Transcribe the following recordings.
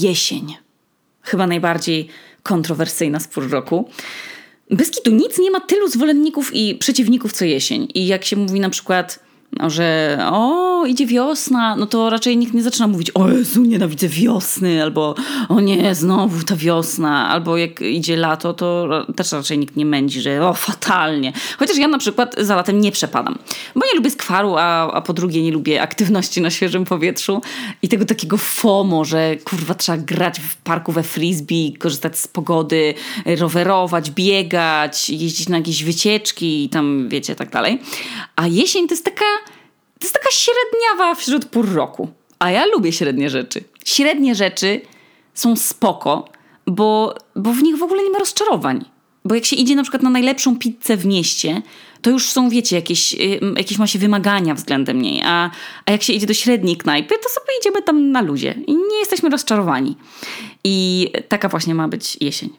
jesień. Chyba najbardziej kontrowersyjna spór roku. Bez kitu nic nie ma tylu zwolenników i przeciwników co jesień. I jak się mówi na przykład no, że o, idzie wiosna, no to raczej nikt nie zaczyna mówić o Jezu, nienawidzę wiosny, albo o nie, znowu ta wiosna, albo jak idzie lato, to też raczej nikt nie mędzi, że o, fatalnie. Chociaż ja na przykład za latem nie przepadam, bo nie lubię skwaru, a, a po drugie nie lubię aktywności na świeżym powietrzu i tego takiego FOMO, że kurwa trzeba grać w parku we frisbee, korzystać z pogody, rowerować, biegać, jeździć na jakieś wycieczki i tam wiecie, tak dalej. A jesień to jest taka to jest taka średniawa wśród pór roku. A ja lubię średnie rzeczy. Średnie rzeczy są spoko, bo, bo w nich w ogóle nie ma rozczarowań. Bo jak się idzie na przykład na najlepszą pizzę w mieście, to już są, wiecie, jakieś, jakieś ma się wymagania względem niej. A, a jak się idzie do średniej knajpy, to sobie idziemy tam na luzie i nie jesteśmy rozczarowani. I taka właśnie ma być jesień.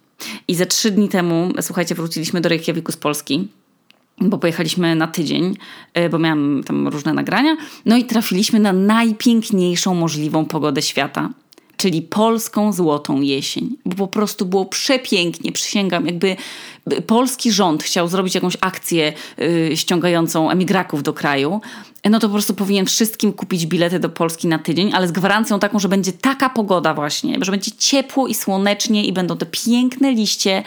I ze trzy dni temu, słuchajcie, wróciliśmy do Reykjaviku z Polski bo pojechaliśmy na tydzień, e, bo miałam tam różne nagrania. No i trafiliśmy na najpiękniejszą możliwą pogodę świata, czyli polską złotą jesień. Bo po prostu było przepięknie, przysięgam, jakby polski rząd chciał zrobić jakąś akcję yy, ściągającą emigraków do kraju, no to po prostu powinien wszystkim kupić bilety do Polski na tydzień, ale z gwarancją taką, że będzie taka pogoda właśnie, że będzie ciepło i słonecznie i będą te piękne liście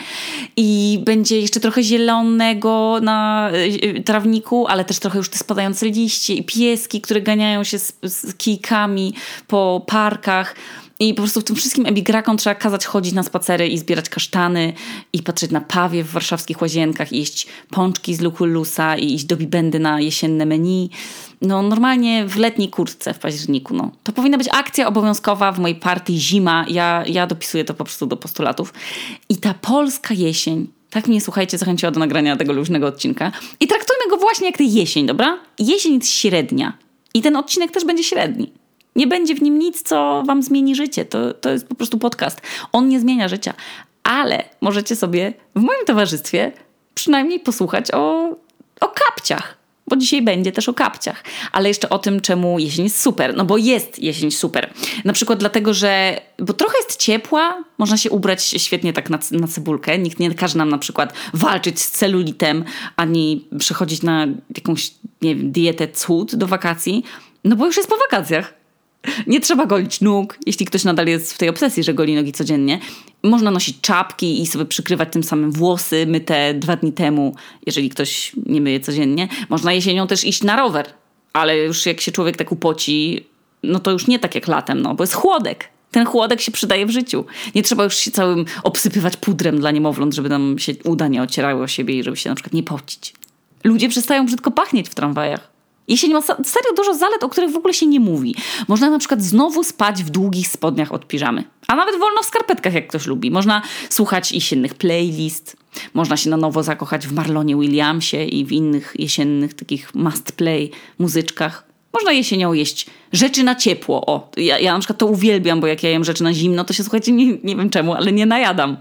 i będzie jeszcze trochę zielonego na y, trawniku, ale też trochę już te spadające liście i pieski, które ganiają się z, z kijkami po parkach. I po prostu tym wszystkim emigrakom trzeba kazać chodzić na spacery i zbierać kasztany i patrzeć na pawie w warszawskich łazienkach, i jeść pączki z lukullusa i iść do bibendy na jesienne menu. No normalnie w letniej kurtce w październiku. No. To powinna być akcja obowiązkowa w mojej partii zima. Ja, ja dopisuję to po prostu do postulatów. I ta polska jesień tak mnie, słuchajcie, zachęciła do nagrania tego luźnego odcinka. I traktujmy go właśnie jak tę jesień, dobra? Jesień jest średnia. I ten odcinek też będzie średni. Nie będzie w nim nic, co wam zmieni życie. To, to jest po prostu podcast. On nie zmienia życia. Ale możecie sobie w moim towarzystwie przynajmniej posłuchać o, o kapciach. Bo dzisiaj będzie też o kapciach. Ale jeszcze o tym, czemu jesień jest super. No bo jest jesień super. Na przykład dlatego, że bo trochę jest ciepła, można się ubrać świetnie tak na, na cebulkę. Nikt nie każe nam na przykład walczyć z celulitem, ani przechodzić na jakąś nie wiem, dietę cud do wakacji. No bo już jest po wakacjach. Nie trzeba golić nóg, jeśli ktoś nadal jest w tej obsesji, że goli nogi codziennie. Można nosić czapki i sobie przykrywać tym samym włosy myte dwa dni temu, jeżeli ktoś nie myje codziennie. Można jesienią też iść na rower, ale już jak się człowiek tak upoci, no to już nie tak jak latem, no bo jest chłodek. Ten chłodek się przydaje w życiu. Nie trzeba już się całym obsypywać pudrem dla niemowląt, żeby nam się uda nie ocierały o siebie i żeby się na przykład nie pocić. Ludzie przestają brzydko pachnieć w tramwajach. Jesień ma serio dużo zalet, o których w ogóle się nie mówi. Można na przykład znowu spać w długich spodniach od piżamy. A nawet wolno w skarpetkach, jak ktoś lubi. Można słuchać jesiennych playlist. Można się na nowo zakochać w Marlonie Williamsie i w innych jesiennych takich must play muzyczkach. Można jesienią jeść rzeczy na ciepło. O, ja, ja na przykład to uwielbiam, bo jak ja jem rzeczy na zimno, to się słuchajcie, nie, nie wiem czemu, ale nie najadam.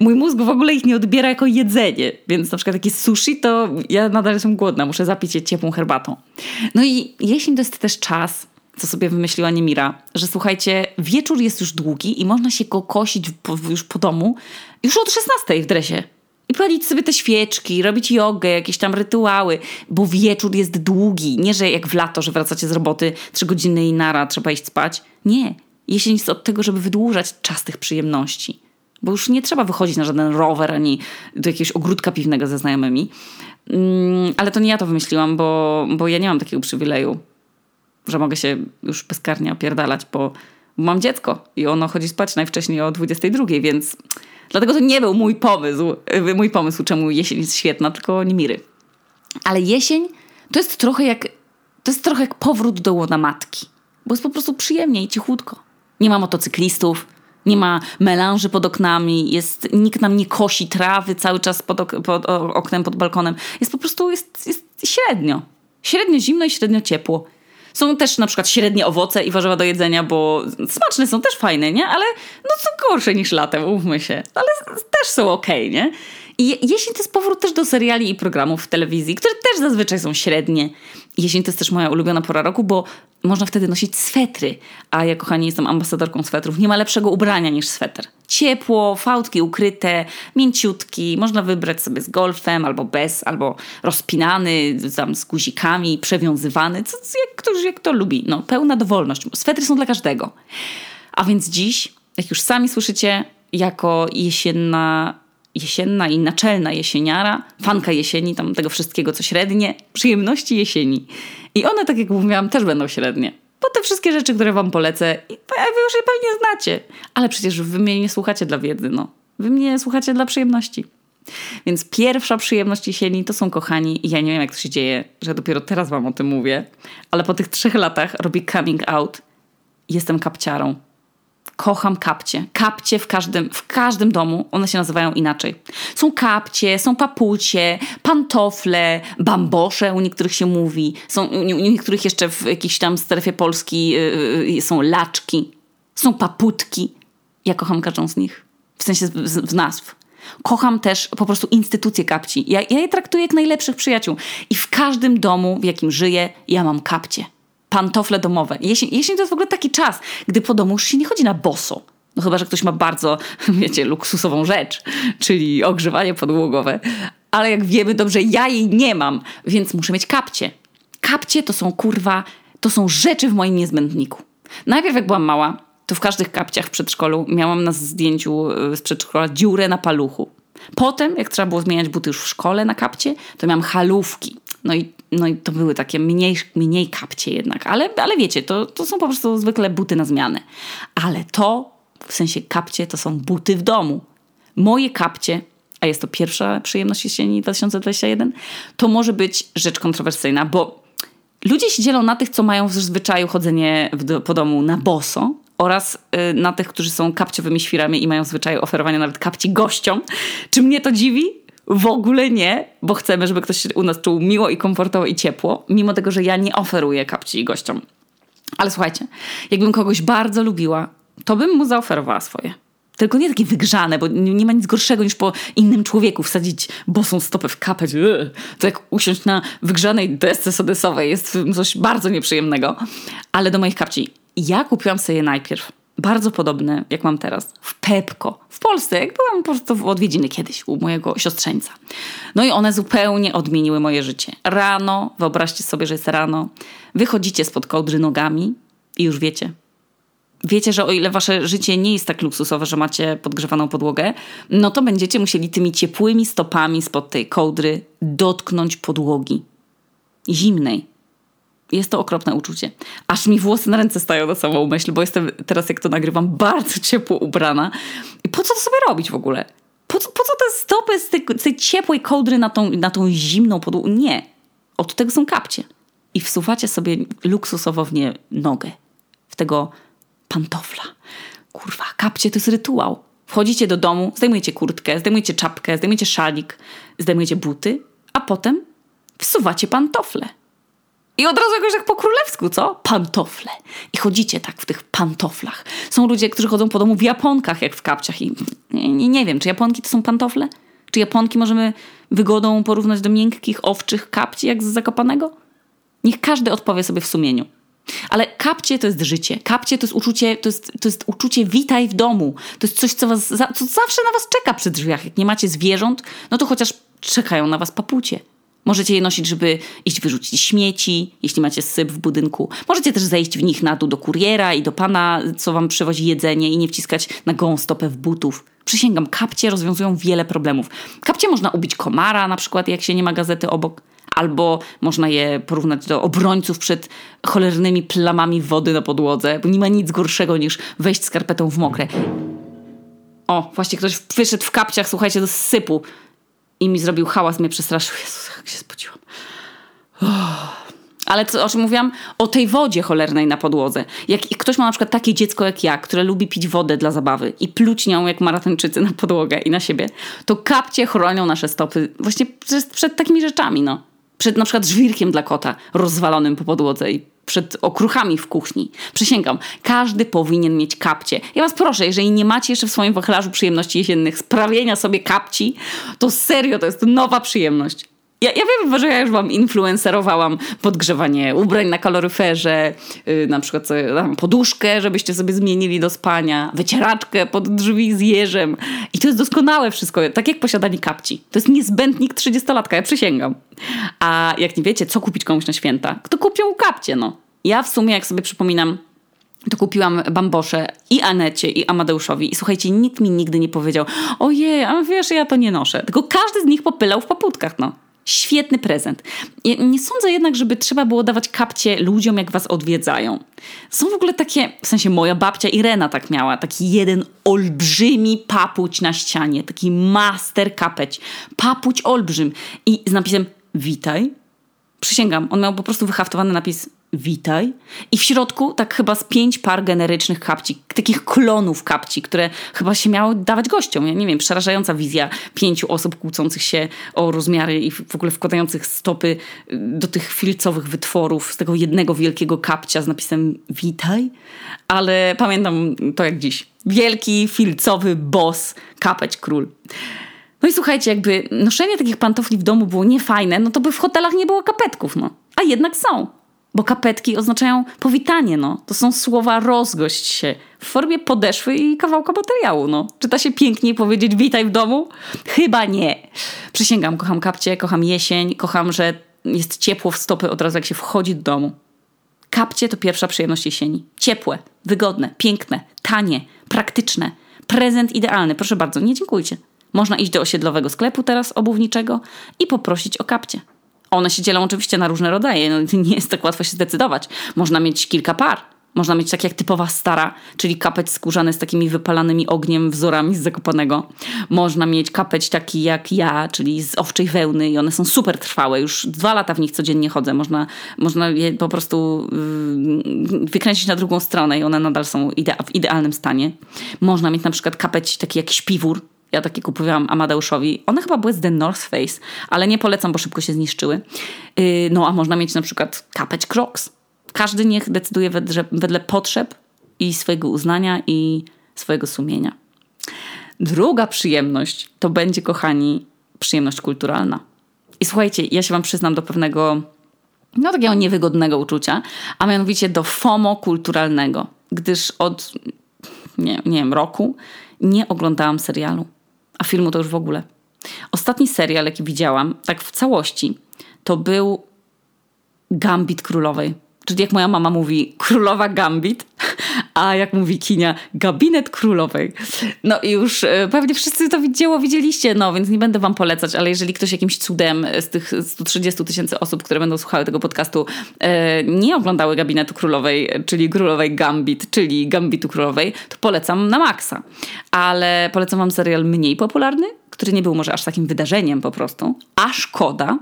Mój mózg w ogóle ich nie odbiera jako jedzenie, więc na przykład takie sushi, to ja nadal jestem głodna, muszę zapić je ciepłą herbatą. No i jesień to jest też czas, co sobie wymyśliła Niemira, że słuchajcie, wieczór jest już długi i można się go kosić po, już po domu już od 16 w dresie i palić sobie te świeczki, robić jogę, jakieś tam rytuały, bo wieczór jest długi. Nie, że jak w lato, że wracacie z roboty trzy godziny i nara, trzeba iść spać. Nie. Jesień jest od tego, żeby wydłużać czas tych przyjemności. Bo już nie trzeba wychodzić na żaden rower ani do jakiegoś ogródka piwnego ze znajomymi. Mm, ale to nie ja to wymyśliłam, bo, bo ja nie mam takiego przywileju, że mogę się już bezkarnie opierdalać, bo mam dziecko i ono chodzi spać najwcześniej o 22, więc Dlatego to nie był mój pomysł, y, mój pomysł, czemu jesień jest świetna, tylko Nimiry. Ale jesień to jest trochę jak, to jest trochę jak powrót do łona matki. Bo jest po prostu przyjemnie i cichutko. Nie ma motocyklistów, nie ma melanży pod oknami, jest, nikt nam nie kosi trawy cały czas pod, ok, pod oknem, pod balkonem. Jest po prostu jest, jest średnio. Średnio zimno i średnio ciepło. Są też na przykład średnie owoce i warzywa do jedzenia, bo smaczne są też fajne, nie? Ale no co gorsze niż latem, umówmy się. Ale też są okej, okay, nie? I jesień to jest powrót też do seriali i programów w telewizji, które też zazwyczaj są średnie. Jesień to jest też moja ulubiona pora roku, bo można wtedy nosić swetry, a ja, kochani, jestem ambasadorką swetrów. Nie ma lepszego ubrania niż sweter. Ciepło, fałdki ukryte, mięciutki, można wybrać sobie z golfem, albo bez, albo rozpinany, tam z guzikami, przewiązywany, co, jak, ktoś jak to lubi. No, pełna dowolność. Swetry są dla każdego. A więc dziś, jak już sami słyszycie, jako jesienna jesienna i naczelna jesieniara, fanka jesieni, tam tego wszystkiego, co średnie, przyjemności jesieni. I one, tak jak mówiłam, też będą średnie. Bo te wszystkie rzeczy, które wam polecę, wy już je pewnie znacie. Ale przecież wy mnie nie słuchacie dla wiedzy, no. Wy mnie słuchacie dla przyjemności. Więc pierwsza przyjemność jesieni to są kochani, i ja nie wiem, jak to się dzieje, że dopiero teraz wam o tym mówię, ale po tych trzech latach robię coming out. Jestem kapciarą kocham kapcie. Kapcie w każdym, w każdym domu, one się nazywają inaczej. Są kapcie, są papucie, pantofle, bambosze, u niektórych się mówi. Są, u niektórych jeszcze w jakiejś tam strefie Polski yy, są laczki, są paputki. Ja kocham każdą z nich. W sensie z, z, z nazw. Kocham też po prostu instytucje kapci. Ja, ja je traktuję jak najlepszych przyjaciół. I w każdym domu, w jakim żyję, ja mam kapcie pantofle domowe. Jesień, jesień to jest w ogóle taki czas, gdy po domu już się nie chodzi na boso. No chyba, że ktoś ma bardzo, wiecie, luksusową rzecz, czyli ogrzewanie podłogowe. Ale jak wiemy dobrze, ja jej nie mam, więc muszę mieć kapcie. Kapcie to są kurwa, to są rzeczy w moim niezbędniku. Najpierw jak byłam mała, to w każdych kapciach w przedszkolu miałam na zdjęciu e, z przedszkola dziurę na paluchu. Potem, jak trzeba było zmieniać buty już w szkole na kapcie, to miałam halówki. No i, no i to były takie mniej, mniej kapcie jednak, ale, ale wiecie, to, to są po prostu zwykle buty na zmianę. Ale to, w sensie kapcie, to są buty w domu. Moje kapcie, a jest to pierwsza przyjemność jesieni 2021, to może być rzecz kontrowersyjna, bo ludzie się dzielą na tych, co mają w zwyczaju chodzenie po domu na boso, oraz y, na tych, którzy są kapciowymi świrami i mają zwyczaj oferowania nawet kapci gościom. Czy mnie to dziwi? W ogóle nie, bo chcemy, żeby ktoś się u nas czuł miło i komfortowo i ciepło, mimo tego, że ja nie oferuję kapci gościom. Ale słuchajcie, jakbym kogoś bardzo lubiła, to bym mu zaoferowała swoje. Tylko nie takie wygrzane, bo nie ma nic gorszego niż po innym człowieku wsadzić bosą stopę w kapeć. To jak usiąść na wygrzanej desce sodesowej jest coś bardzo nieprzyjemnego. Ale do moich kapci. Ja kupiłam sobie je najpierw bardzo podobne, jak mam teraz, w Pepko, w Polsce, jak byłam po prostu w odwiedziny kiedyś u mojego siostrzeńca. No i one zupełnie odmieniły moje życie. Rano, wyobraźcie sobie, że jest rano, wychodzicie spod kołdry nogami i już wiecie. Wiecie, że o ile wasze życie nie jest tak luksusowe, że macie podgrzewaną podłogę, no to będziecie musieli tymi ciepłymi stopami spod tej kołdry dotknąć podłogi. Zimnej, jest to okropne uczucie. Aż mi włosy na ręce stają na samą myśl, bo jestem teraz, jak to nagrywam, bardzo ciepło ubrana. I po co to sobie robić w ogóle? Po co, po co te stopy z tej, tej ciepłej kołdry na tą, na tą zimną podłogę? Nie. Od tego są kapcie. I wsuwacie sobie luksusowo w nie nogę. W tego pantofla. Kurwa, kapcie to jest rytuał. Wchodzicie do domu, zdejmujecie kurtkę, zdejmujecie czapkę, zdejmujecie szalik, zdejmujecie buty, a potem wsuwacie pantofle. I od razu jakoś tak po królewsku, co? Pantofle. I chodzicie tak w tych pantoflach. Są ludzie, którzy chodzą po domu w japonkach, jak w kapciach. I nie, nie, wiem, czy japonki to są pantofle? Czy japonki możemy wygodą porównać do miękkich, owczych kapci, jak z Zakopanego? Niech każdy odpowie sobie w sumieniu. Ale kapcie to jest życie. Kapcie to jest uczucie, to jest, to jest uczucie witaj w domu. To jest coś, co, was, co zawsze na was czeka przy drzwiach. Jak nie macie zwierząt, no to chociaż czekają na was papucie. Możecie je nosić, żeby iść wyrzucić śmieci, jeśli macie syp w budynku. Możecie też zejść w nich na dół do kuriera i do pana, co wam przywozi jedzenie i nie wciskać na gołą stopę w butów. Przysięgam, kapcie rozwiązują wiele problemów. Kapcie można ubić komara, na przykład jak się nie ma gazety obok. Albo można je porównać do obrońców przed cholernymi plamami wody na podłodze, bo nie ma nic gorszego niż wejść skarpetą w mokre. O, właśnie ktoś wyszedł w kapciach, słuchajcie, do sypu i mi zrobił hałas, mnie przestraszył. Jezus, jak się spociłam. Oh. Ale co, o czym mówiłam? O tej wodzie cholernej na podłodze. Jak ktoś ma na przykład takie dziecko jak ja, które lubi pić wodę dla zabawy i pluć nią jak maratończycy na podłogę i na siebie, to kapcie chronią nasze stopy właśnie przed, przed takimi rzeczami, no. Przed na przykład żwirkiem dla kota rozwalonym po podłodze i przed okruchami w kuchni. Przysięgam, każdy powinien mieć kapcie. Ja was proszę, jeżeli nie macie jeszcze w swoim wachlarzu przyjemności jesiennych sprawienia sobie kapci, to serio to jest nowa przyjemność. Ja, ja wiem, że ja już wam influencerowałam podgrzewanie ubrań na kaloryferze, yy, na przykład sobie, tam, poduszkę, żebyście sobie zmienili do spania, wycieraczkę pod drzwi z jeżem. I to jest doskonałe wszystko, tak jak posiadanie kapci. To jest niezbędnik 30-latka, ja przysięgam. A jak nie wiecie, co kupić komuś na święta, kto kupią kapcie, no. Ja w sumie, jak sobie przypominam, to kupiłam bambosze i Anecie, i Amadeuszowi. I słuchajcie, nikt mi nigdy nie powiedział, ojej, a wiesz, ja to nie noszę. Tylko każdy z nich popylał w paputkach, no. Świetny prezent. nie sądzę jednak, żeby trzeba było dawać kapcie ludziom, jak was odwiedzają. Są w ogóle takie, w sensie moja babcia Irena tak miała, taki jeden olbrzymi papuć na ścianie, taki master kapeć. Papuć olbrzym. I z napisem witaj. Przysięgam, on miał po prostu wyhaftowany napis witaj. I w środku tak chyba z pięć par generycznych kapci, takich klonów kapci, które chyba się miały dawać gościom. Ja nie wiem, przerażająca wizja pięciu osób kłócących się o rozmiary i w ogóle wkładających stopy y, do tych filcowych wytworów z tego jednego wielkiego kapcia z napisem witaj. Ale pamiętam to jak dziś. Wielki, filcowy boss, kapeć król. No i słuchajcie, jakby noszenie takich pantofli w domu było niefajne, no to by w hotelach nie było kapetków, no. A jednak są. Bo kapetki oznaczają powitanie, no. To są słowa rozgość się w formie podeszwy i kawałka materiału, no. Czy da się piękniej powiedzieć witaj w domu? Chyba nie. Przysięgam, kocham kapcie, kocham jesień, kocham, że jest ciepło w stopy od razu jak się wchodzi do domu. Kapcie to pierwsza przyjemność jesieni. Ciepłe, wygodne, piękne, tanie, praktyczne. Prezent idealny. Proszę bardzo, nie dziękujcie. Można iść do osiedlowego sklepu teraz obuwniczego i poprosić o kapcie. One się dzielą oczywiście na różne rodzaje, no, nie jest tak łatwo się zdecydować. Można mieć kilka par. Można mieć tak jak typowa stara, czyli kapeć skórzany z takimi wypalanymi ogniem wzorami z Zakopanego. Można mieć kapeć taki jak ja, czyli z owczej wełny i one są super trwałe. Już dwa lata w nich codziennie chodzę. Można, można je po prostu yy, wykręcić na drugą stronę i one nadal są idea w idealnym stanie. Można mieć na przykład kapeć taki jak śpiwór, ja takie kupowałam Amadeuszowi. One chyba były z The North Face, ale nie polecam, bo szybko się zniszczyły. Yy, no a można mieć na przykład kapeć Crocs. Każdy niech decyduje wedle, wedle potrzeb i swojego uznania i swojego sumienia. Druga przyjemność to będzie, kochani, przyjemność kulturalna. I słuchajcie, ja się wam przyznam do pewnego, no takiego niewygodnego uczucia, a mianowicie do FOMO kulturalnego, gdyż od, nie, nie wiem, roku nie oglądałam serialu a filmu to już w ogóle. Ostatni serial, jaki widziałam, tak w całości, to był Gambit Królowej. Czyli jak moja mama mówi, królowa Gambit, a jak mówi Kinia, gabinet królowej. No i już e, pewnie wszyscy to dzieło widzieliście, no więc nie będę wam polecać, ale jeżeli ktoś jakimś cudem z tych 130 tysięcy osób, które będą słuchały tego podcastu, e, nie oglądały gabinetu królowej, czyli królowej Gambit, czyli Gambitu królowej, to polecam na maksa. Ale polecam wam serial mniej popularny, który nie był może aż takim wydarzeniem po prostu, a szkoda,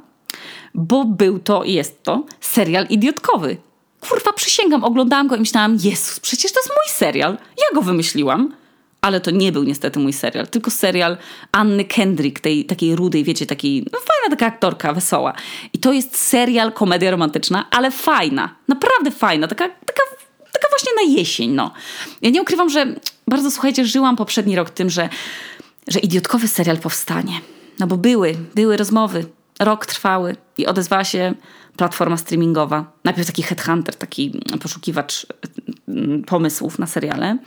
bo był to i jest to serial idiotkowy kurwa, przysięgam, oglądałam go i myślałam, Jezus, przecież to jest mój serial. Ja go wymyśliłam. Ale to nie był niestety mój serial, tylko serial Anny Kendrick, tej takiej rudej, wiecie, takiej no, fajna taka aktorka, wesoła. I to jest serial, komedia romantyczna, ale fajna, naprawdę fajna, taka, taka, taka właśnie na jesień, no. Ja nie ukrywam, że bardzo, słuchajcie, żyłam poprzedni rok tym, że, że idiotkowy serial powstanie. No bo były, były rozmowy, rok trwały i odezwała się platforma streamingowa. Najpierw taki headhunter, taki poszukiwacz mm, pomysłów na seriale.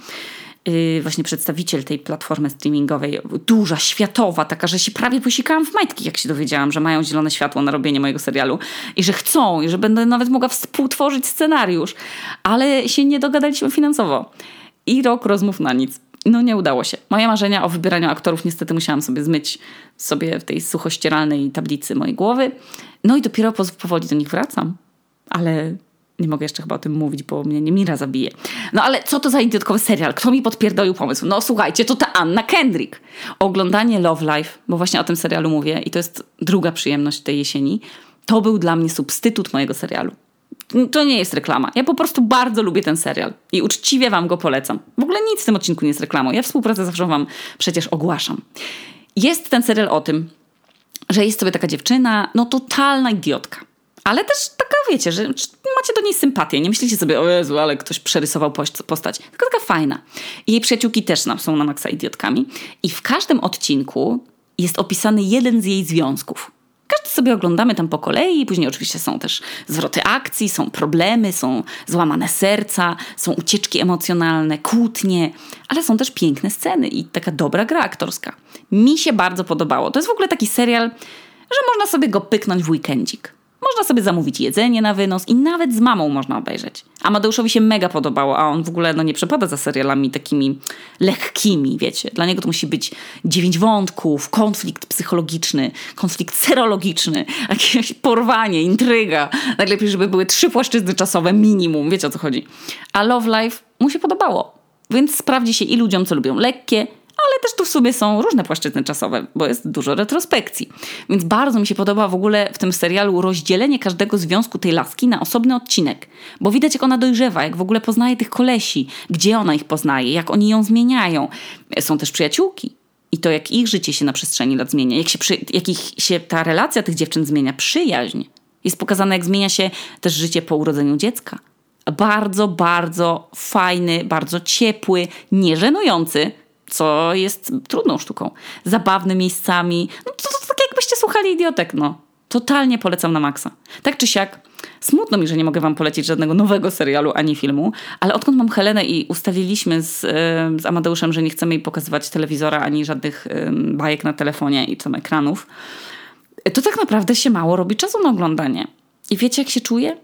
Yy, właśnie przedstawiciel tej platformy streamingowej, duża, światowa, taka, że się prawie posikałam w majtki, jak się dowiedziałam, że mają zielone światło na robienie mojego serialu i że chcą, i że będę nawet mogła współtworzyć scenariusz, ale się nie dogadaliśmy finansowo. I rok rozmów na nic. No nie udało się. Moje marzenia o wybieraniu aktorów niestety musiałam sobie zmyć sobie w tej suchościeralnej tablicy mojej głowy. No i dopiero powoli do nich wracam. Ale nie mogę jeszcze chyba o tym mówić, bo mnie nie Mira zabije. No ale co to za idiotkowy serial? Kto mi podpierdolił pomysł? No słuchajcie, to ta Anna Kendrick. Oglądanie Love Life, bo właśnie o tym serialu mówię i to jest druga przyjemność tej jesieni, to był dla mnie substytut mojego serialu. To nie jest reklama. Ja po prostu bardzo lubię ten serial i uczciwie wam go polecam. W ogóle nic w tym odcinku nie jest reklamą. Ja współpracę zawsze wam przecież ogłaszam. Jest ten serial o tym, że jest sobie taka dziewczyna, no totalna idiotka. Ale też taka, wiecie, że macie do niej sympatię. Nie myślicie sobie, o Jezu, ale ktoś przerysował postać. Tylko taka fajna. I jej przyjaciółki też są na maksa idiotkami. I w każdym odcinku jest opisany jeden z jej związków. Każdy sobie oglądamy tam po kolei, później oczywiście są też zwroty akcji, są problemy, są złamane serca, są ucieczki emocjonalne, kłótnie, ale są też piękne sceny i taka dobra gra aktorska. Mi się bardzo podobało. To jest w ogóle taki serial, że można sobie go pyknąć w weekendzik. Można sobie zamówić jedzenie na wynos i nawet z mamą można obejrzeć. Amadeuszowi się mega podobało, a on w ogóle no, nie przepada za serialami takimi lekkimi, wiecie. Dla niego to musi być dziewięć wątków, konflikt psychologiczny, konflikt serologiczny, jakieś porwanie, intryga. Najlepiej, żeby były trzy płaszczyzny czasowe minimum, wiecie o co chodzi. A Love Life mu się podobało. Więc sprawdzi się i ludziom, co lubią lekkie, ale też tu w sobie są różne płaszczyzny czasowe, bo jest dużo retrospekcji. Więc bardzo mi się podoba w ogóle w tym serialu rozdzielenie każdego związku tej laski na osobny odcinek, bo widać jak ona dojrzewa, jak w ogóle poznaje tych kolesi, gdzie ona ich poznaje, jak oni ją zmieniają. Są też przyjaciółki. I to, jak ich życie się na przestrzeni lat zmienia, jak się, przy, jak ich się ta relacja tych dziewczyn zmienia, przyjaźń. Jest pokazane, jak zmienia się też życie po urodzeniu dziecka. Bardzo, bardzo fajny, bardzo ciepły, nieżenujący, co jest trudną sztuką. Zabawne miejscami. No to, to, to tak jakbyście słuchali idiotek, no. Totalnie polecam na maksa. Tak czy siak, smutno mi, że nie mogę wam polecić żadnego nowego serialu ani filmu, ale odkąd mam Helenę i ustaliliśmy z, z Amadeuszem, że nie chcemy jej pokazywać telewizora ani żadnych bajek na telefonie i tam ekranów, to tak naprawdę się mało robi czasu na oglądanie. I wiecie, jak się czuję?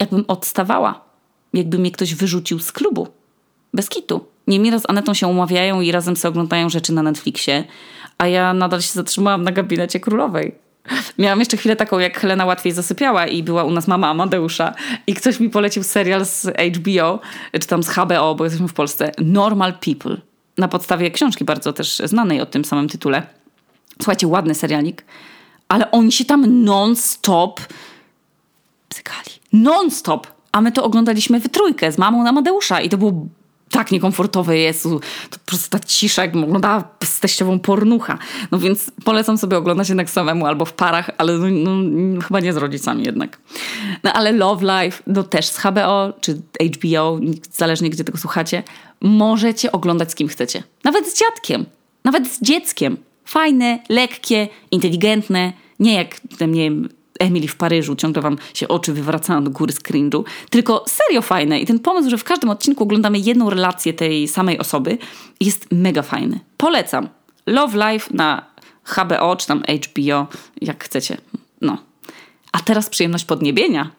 Jakbym odstawała. Jakby mnie ktoś wyrzucił z klubu. Bez kitu. Niemira z Anetą się umawiają i razem sobie oglądają rzeczy na Netflixie, a ja nadal się zatrzymałam na gabinecie królowej. Miałam jeszcze chwilę taką, jak Helena łatwiej zasypiała i była u nas mama Amadeusza i ktoś mi polecił serial z HBO, czy tam z HBO, bo jesteśmy w Polsce, Normal People. Na podstawie książki bardzo też znanej o tym samym tytule. Słuchajcie, ładny serialik, ale oni się tam non-stop psykali. Non-stop! A my to oglądaliśmy w trójkę z mamą Amadeusza i to było tak niekomfortowe jest, to po prostu ta cisza, jak oglądała z teściową pornucha. No więc polecam sobie oglądać jednak samemu albo w parach, ale no, no, chyba nie z rodzicami jednak. No ale Love Life, no też z HBO czy HBO, zależnie gdzie tego słuchacie, możecie oglądać z kim chcecie. Nawet z dziadkiem, nawet z dzieckiem. Fajne, lekkie, inteligentne, nie jak, nie wiem, Emily w Paryżu, ciągle wam się oczy wywracają do góry z cringe'u, tylko serio fajne i ten pomysł, że w każdym odcinku oglądamy jedną relację tej samej osoby jest mega fajny. Polecam. Love Life na HBO czy tam HBO, jak chcecie. No. A teraz przyjemność podniebienia.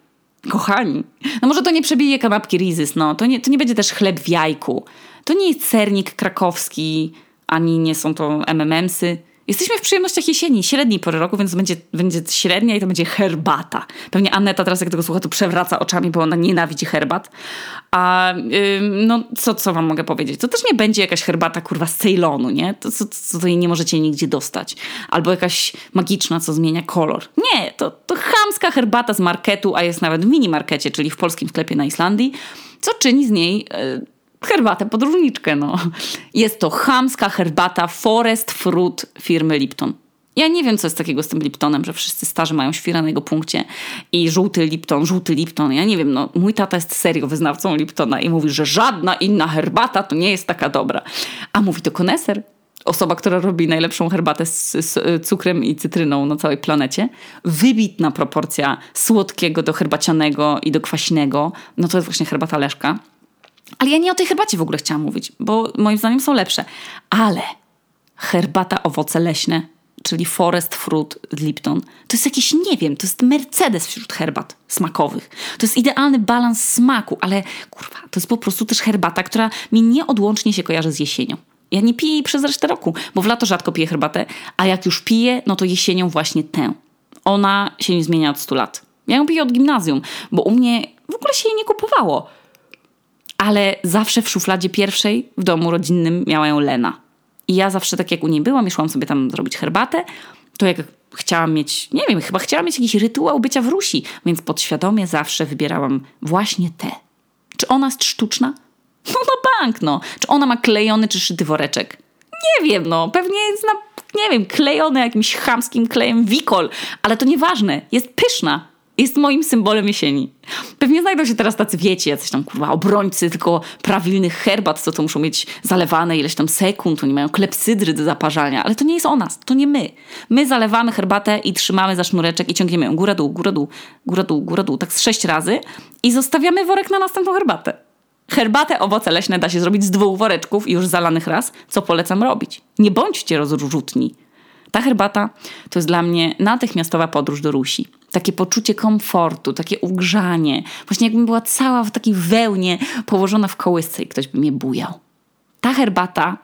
Kochani. No może to nie przebije kanapki Rizys, no. To nie, to nie będzie też chleb w jajku. To nie jest sernik krakowski, ani nie są to MMMsy. Jesteśmy w przyjemnościach jesieni, średniej pory roku, więc będzie, będzie średnia i to będzie herbata. Pewnie Aneta teraz jak tego słucha, to przewraca oczami, bo ona nienawidzi herbat. A no co, co wam mogę powiedzieć? To też nie będzie jakaś herbata kurwa z Ceylonu, nie? To, co, co to jej nie możecie nigdzie dostać. Albo jakaś magiczna, co zmienia kolor. Nie, to, to chamska herbata z marketu, a jest nawet w mini markecie, czyli w polskim sklepie na Islandii, co czyni z niej... Yy, herbatę podróżniczkę, no. Jest to chamska herbata Forest Fruit firmy Lipton. Ja nie wiem, co jest takiego z tym Liptonem, że wszyscy starzy mają świra na jego punkcie i żółty Lipton, żółty Lipton. Ja nie wiem, no mój tata jest serio wyznawcą Liptona i mówi, że żadna inna herbata to nie jest taka dobra. A mówi to koneser, osoba, która robi najlepszą herbatę z, z, cukrem i cytryną na całej planecie. Wybitna proporcja słodkiego do herbacianego i do kwaśnego. No to jest właśnie herbata Leszka. Ale ja nie o tej herbacie w ogóle chciałam mówić, bo moim zdaniem są lepsze. Ale herbata owoce leśne, czyli Forest Fruit Lipton, to jest jakiś, nie wiem, to jest Mercedes wśród herbat smakowych. To jest idealny balans smaku, ale kurwa, to jest po prostu też herbata, która mi nieodłącznie się kojarzy z jesienią. Ja nie piję jej przez resztę roku, bo w lato rzadko piję herbatę, a jak już piję, no to jesienią właśnie tę. Ona się nie zmienia od 100 lat. Ja ją piję od gimnazjum, bo u mnie w ogóle się jej nie kupowało ale zawsze w szufladzie pierwszej w domu rodzinnym miała ją Lena. I ja zawsze tak jak u niej byłam i szłam sobie tam zrobić herbatę, to jak chciałam mieć, nie wiem, chyba chciałam mieć jakiś rytuał bycia w Rusi, więc podświadomie zawsze wybierałam właśnie tę. Czy ona jest sztuczna? No na bank, no. Czy ona ma klejony czy szyty woreczek? Nie wiem, no. Pewnie jest na, nie wiem, klejony jakimś chamskim klejem wikol, ale to nieważne. Jest pyszna. Jest moim symbolem jesieni. Pewnie znajdą się teraz tacy, wiecie, jacyś tam kurwa obrońcy tylko prawilnych herbat, co to muszą mieć zalewane ileś tam sekund, oni mają klepsydry do zaparzania, ale to nie jest o nas, to nie my. My zalewamy herbatę i trzymamy za sznureczek i ciągniemy ją góra dół, góra dół, góra dół, góra dół, tak z sześć razy i zostawiamy worek na następną herbatę. Herbatę owoce leśne da się zrobić z dwóch woreczków już zalanych raz, co polecam robić. Nie bądźcie rozrzutni. Ta herbata to jest dla mnie natychmiastowa podróż do Rusi. Takie poczucie komfortu, takie ugrzanie. Właśnie jakbym była cała w takiej wełnie położona w kołysce i ktoś by mnie bujał. Ta herbata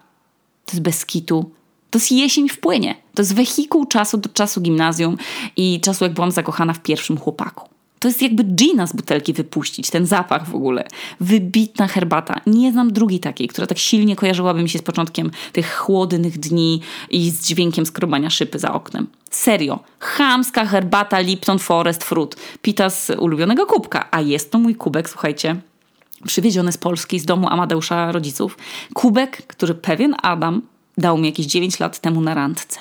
to jest bez kitu. To jest jesień w płynie. To jest wehikuł czasu do czasu gimnazjum i czasu, jak byłam zakochana w pierwszym chłopaku. To jest jakby gina z butelki wypuścić, ten zapach w ogóle. Wybitna herbata. Nie znam drugiej takiej, która tak silnie kojarzyłaby mi się z początkiem tych chłodnych dni i z dźwiękiem skrobania szyby za oknem. Serio. Chamska herbata Lipton Forest Fruit. Pita z ulubionego kubka. A jest to mój kubek, słuchajcie, przywieziony z Polski, z domu Amadeusza rodziców. Kubek, który pewien Adam dał mi jakieś 9 lat temu na randce.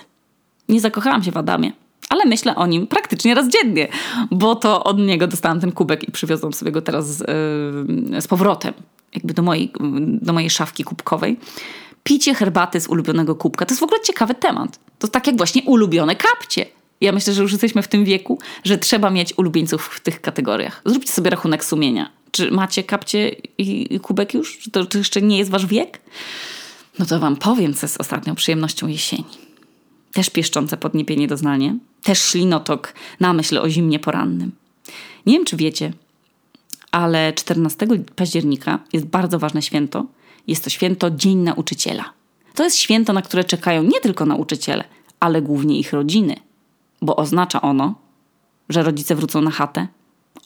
Nie zakochałam się w Adamie ale myślę o nim praktycznie raz dziennie, bo to od niego dostałam ten kubek i przywiozłam sobie go teraz z, yy, z powrotem, jakby do mojej, do mojej szafki kubkowej. Picie herbaty z ulubionego kubka to jest w ogóle ciekawy temat. To tak jak właśnie ulubione kapcie. Ja myślę, że już jesteśmy w tym wieku, że trzeba mieć ulubieńców w tych kategoriach. Zróbcie sobie rachunek sumienia. Czy macie kapcie i kubek już? Czy to, jeszcze nie jest wasz wiek? No to wam powiem, co jest ostatnią przyjemnością jesieni. Też pieszczące podniebienie doznanie też ślinotok na myśl o zimnie porannym. Nie wiem, czy wiecie, ale 14 października jest bardzo ważne święto. Jest to święto Dzień Nauczyciela. To jest święto, na które czekają nie tylko nauczyciele, ale głównie ich rodziny, bo oznacza ono, że rodzice wrócą na chatę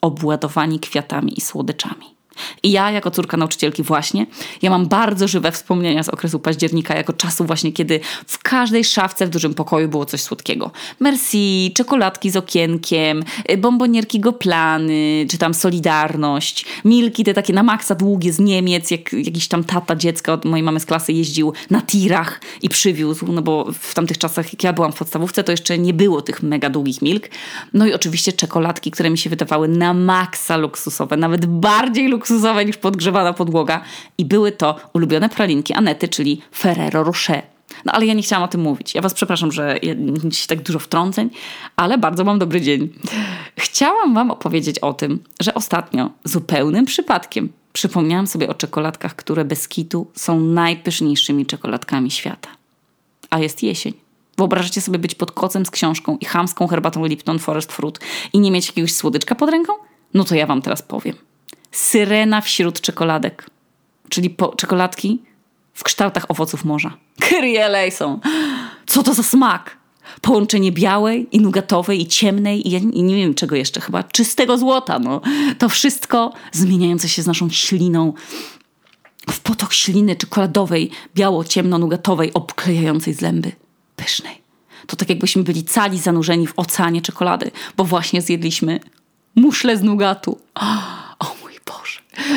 obładowani kwiatami i słodyczami. I ja, jako córka nauczycielki, właśnie, ja mam bardzo żywe wspomnienia z okresu października, jako czasu właśnie, kiedy w każdej szafce w dużym pokoju było coś słodkiego. Merci, czekoladki z okienkiem, y, bombonierki goplany, czy tam Solidarność, milki te takie na maksa długie z Niemiec, jak jakiś tam tata dziecka od mojej mamy z klasy jeździł na tirach i przywiózł, no bo w tamtych czasach, jak ja byłam w podstawówce, to jeszcze nie było tych mega długich milk. No i oczywiście czekoladki, które mi się wydawały na maksa luksusowe, nawet bardziej luksusowe luksusowe niż podgrzewana podłoga. I były to ulubione pralinki Anety, czyli Ferrero Rocher. No ale ja nie chciałam o tym mówić. Ja was przepraszam, że ja, tak dużo wtrąceń, ale bardzo mam dobry dzień. Chciałam wam opowiedzieć o tym, że ostatnio zupełnym przypadkiem przypomniałam sobie o czekoladkach, które bez kitu są najpyszniejszymi czekoladkami świata. A jest jesień. Wyobrażacie sobie być pod kocem z książką i chamską herbatą Lipton Forest Fruit i nie mieć jakiegoś słodyczka pod ręką? No to ja wam teraz powiem syrena wśród czekoladek, czyli po, czekoladki w kształtach owoców morza. Kyrie są. Co to za smak? Połączenie białej i nugatowej i ciemnej i, i nie wiem czego jeszcze, chyba czystego złota. No. To wszystko zmieniające się z naszą śliną w potok śliny czekoladowej, biało-ciemno-nugatowej, obklejającej zęby. Pysznej. To tak jakbyśmy byli cali zanurzeni w oceanie czekolady, bo właśnie zjedliśmy muszle z nugatu. Oh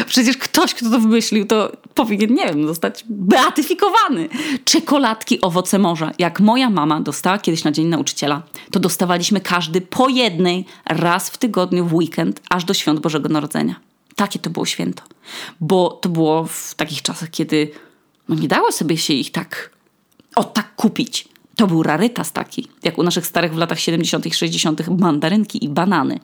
Przecież ktoś, kto to wymyślił, to powinien, nie wiem, zostać beatyfikowany. Czekoladki owoce morza. Jak moja mama dostała kiedyś na Dzień Nauczyciela, to dostawaliśmy każdy po jednej raz w tygodniu w weekend, aż do Świąt Bożego Narodzenia. Takie to było święto. Bo to było w takich czasach, kiedy no nie dało sobie się ich tak, o tak kupić. To był rarytas taki, jak u naszych starych w latach 70., -tych, 60. -tych, mandarynki i banany.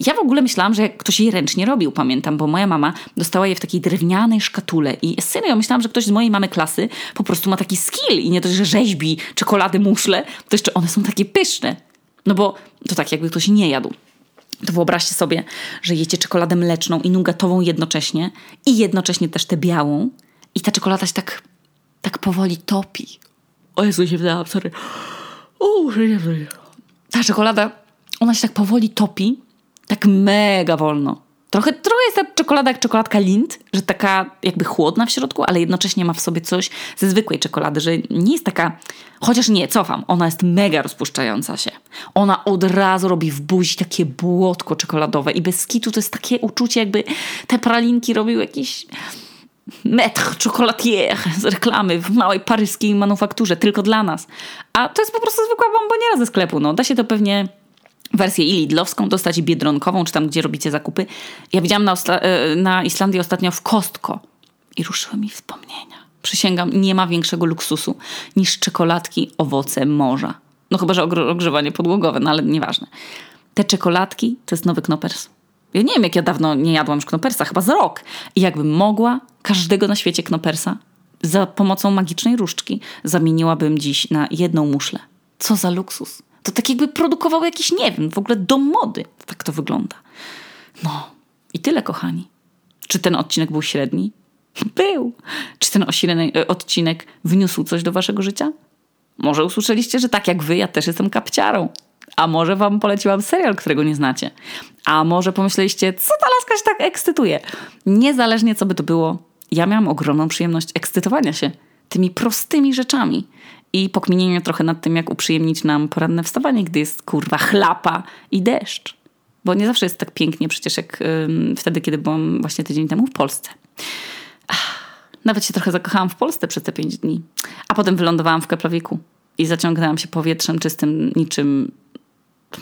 Ja w ogóle myślałam, że ktoś je ręcznie robił, pamiętam, bo moja mama dostała je w takiej drewnianej szkatule. I serio, myślałam, że ktoś z mojej mamy klasy po prostu ma taki skill i nie to, że rzeźbi czekolady, muszle, to jeszcze one są takie pyszne. No bo to tak, jakby ktoś nie jadł. To wyobraźcie sobie, że jecie czekoladę mleczną i nugatową jednocześnie i jednocześnie też tę białą i ta czekolada się tak, tak powoli topi o Jezu, się wydałam, sorry. O, Ta czekolada, ona się tak powoli topi, tak mega wolno. Trochę, trochę jest ta czekolada jak czekoladka Lind, że taka jakby chłodna w środku, ale jednocześnie ma w sobie coś ze zwykłej czekolady, że nie jest taka, chociaż nie, cofam, ona jest mega rozpuszczająca się. Ona od razu robi w buzi takie błotko czekoladowe i bez skitu to jest takie uczucie, jakby te pralinki robił jakiś metr chocolatier z reklamy w małej paryskiej manufakturze, tylko dla nas. A to jest po prostu zwykła bomboniera ze sklepu. No, da się to pewnie wersję i lidlowską dostać, i biedronkową, czy tam, gdzie robicie zakupy. Ja widziałam na, e, na Islandii ostatnio w Kostko i ruszyły mi wspomnienia. Przysięgam, nie ma większego luksusu niż czekoladki, owoce morza. No chyba, że ogrzewanie podłogowe, no ale nieważne. Te czekoladki to jest nowy knopers. Ja nie wiem, jak ja dawno nie jadłam już knopersa, chyba za rok. I jakbym mogła każdego na świecie knopersa za pomocą magicznej różdżki zamieniłabym dziś na jedną muszlę. Co za luksus. To tak jakby produkował jakiś, nie wiem, w ogóle dom mody. Tak to wygląda. No i tyle, kochani. Czy ten odcinek był średni? Był. Czy ten e, odcinek wniósł coś do waszego życia? Może usłyszeliście, że tak jak wy, ja też jestem kapciarą. A może wam poleciłam serial, którego nie znacie. A może pomyśleliście, co ta laska się tak ekscytuje. Niezależnie co by to było, ja miałam ogromną przyjemność ekscytowania się tymi prostymi rzeczami i pokminienia trochę nad tym, jak uprzyjemnić nam poranne wstawanie, gdy jest kurwa chlapa i deszcz. Bo nie zawsze jest tak pięknie przecież jak wtedy, kiedy byłam właśnie tydzień temu w Polsce. Ach, nawet się trochę zakochałam w Polsce przez te pięć dni. A potem wylądowałam w Keplawiku i zaciągnęłam się powietrzem czystym niczym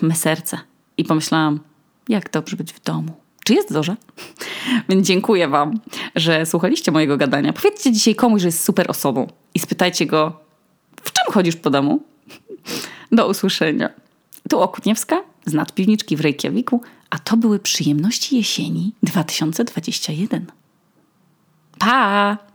me serce. I pomyślałam, jak dobrze być w domu. Czy jest dobrze? Więc dziękuję Wam, że słuchaliście mojego gadania. Powiedzcie dzisiaj komuś, że jest super osobą i spytajcie go, w czym chodzisz po domu? Do usłyszenia. Tu Okutniewska z nadpiwniczki w Reykjaviku, a to były przyjemności jesieni 2021. Pa!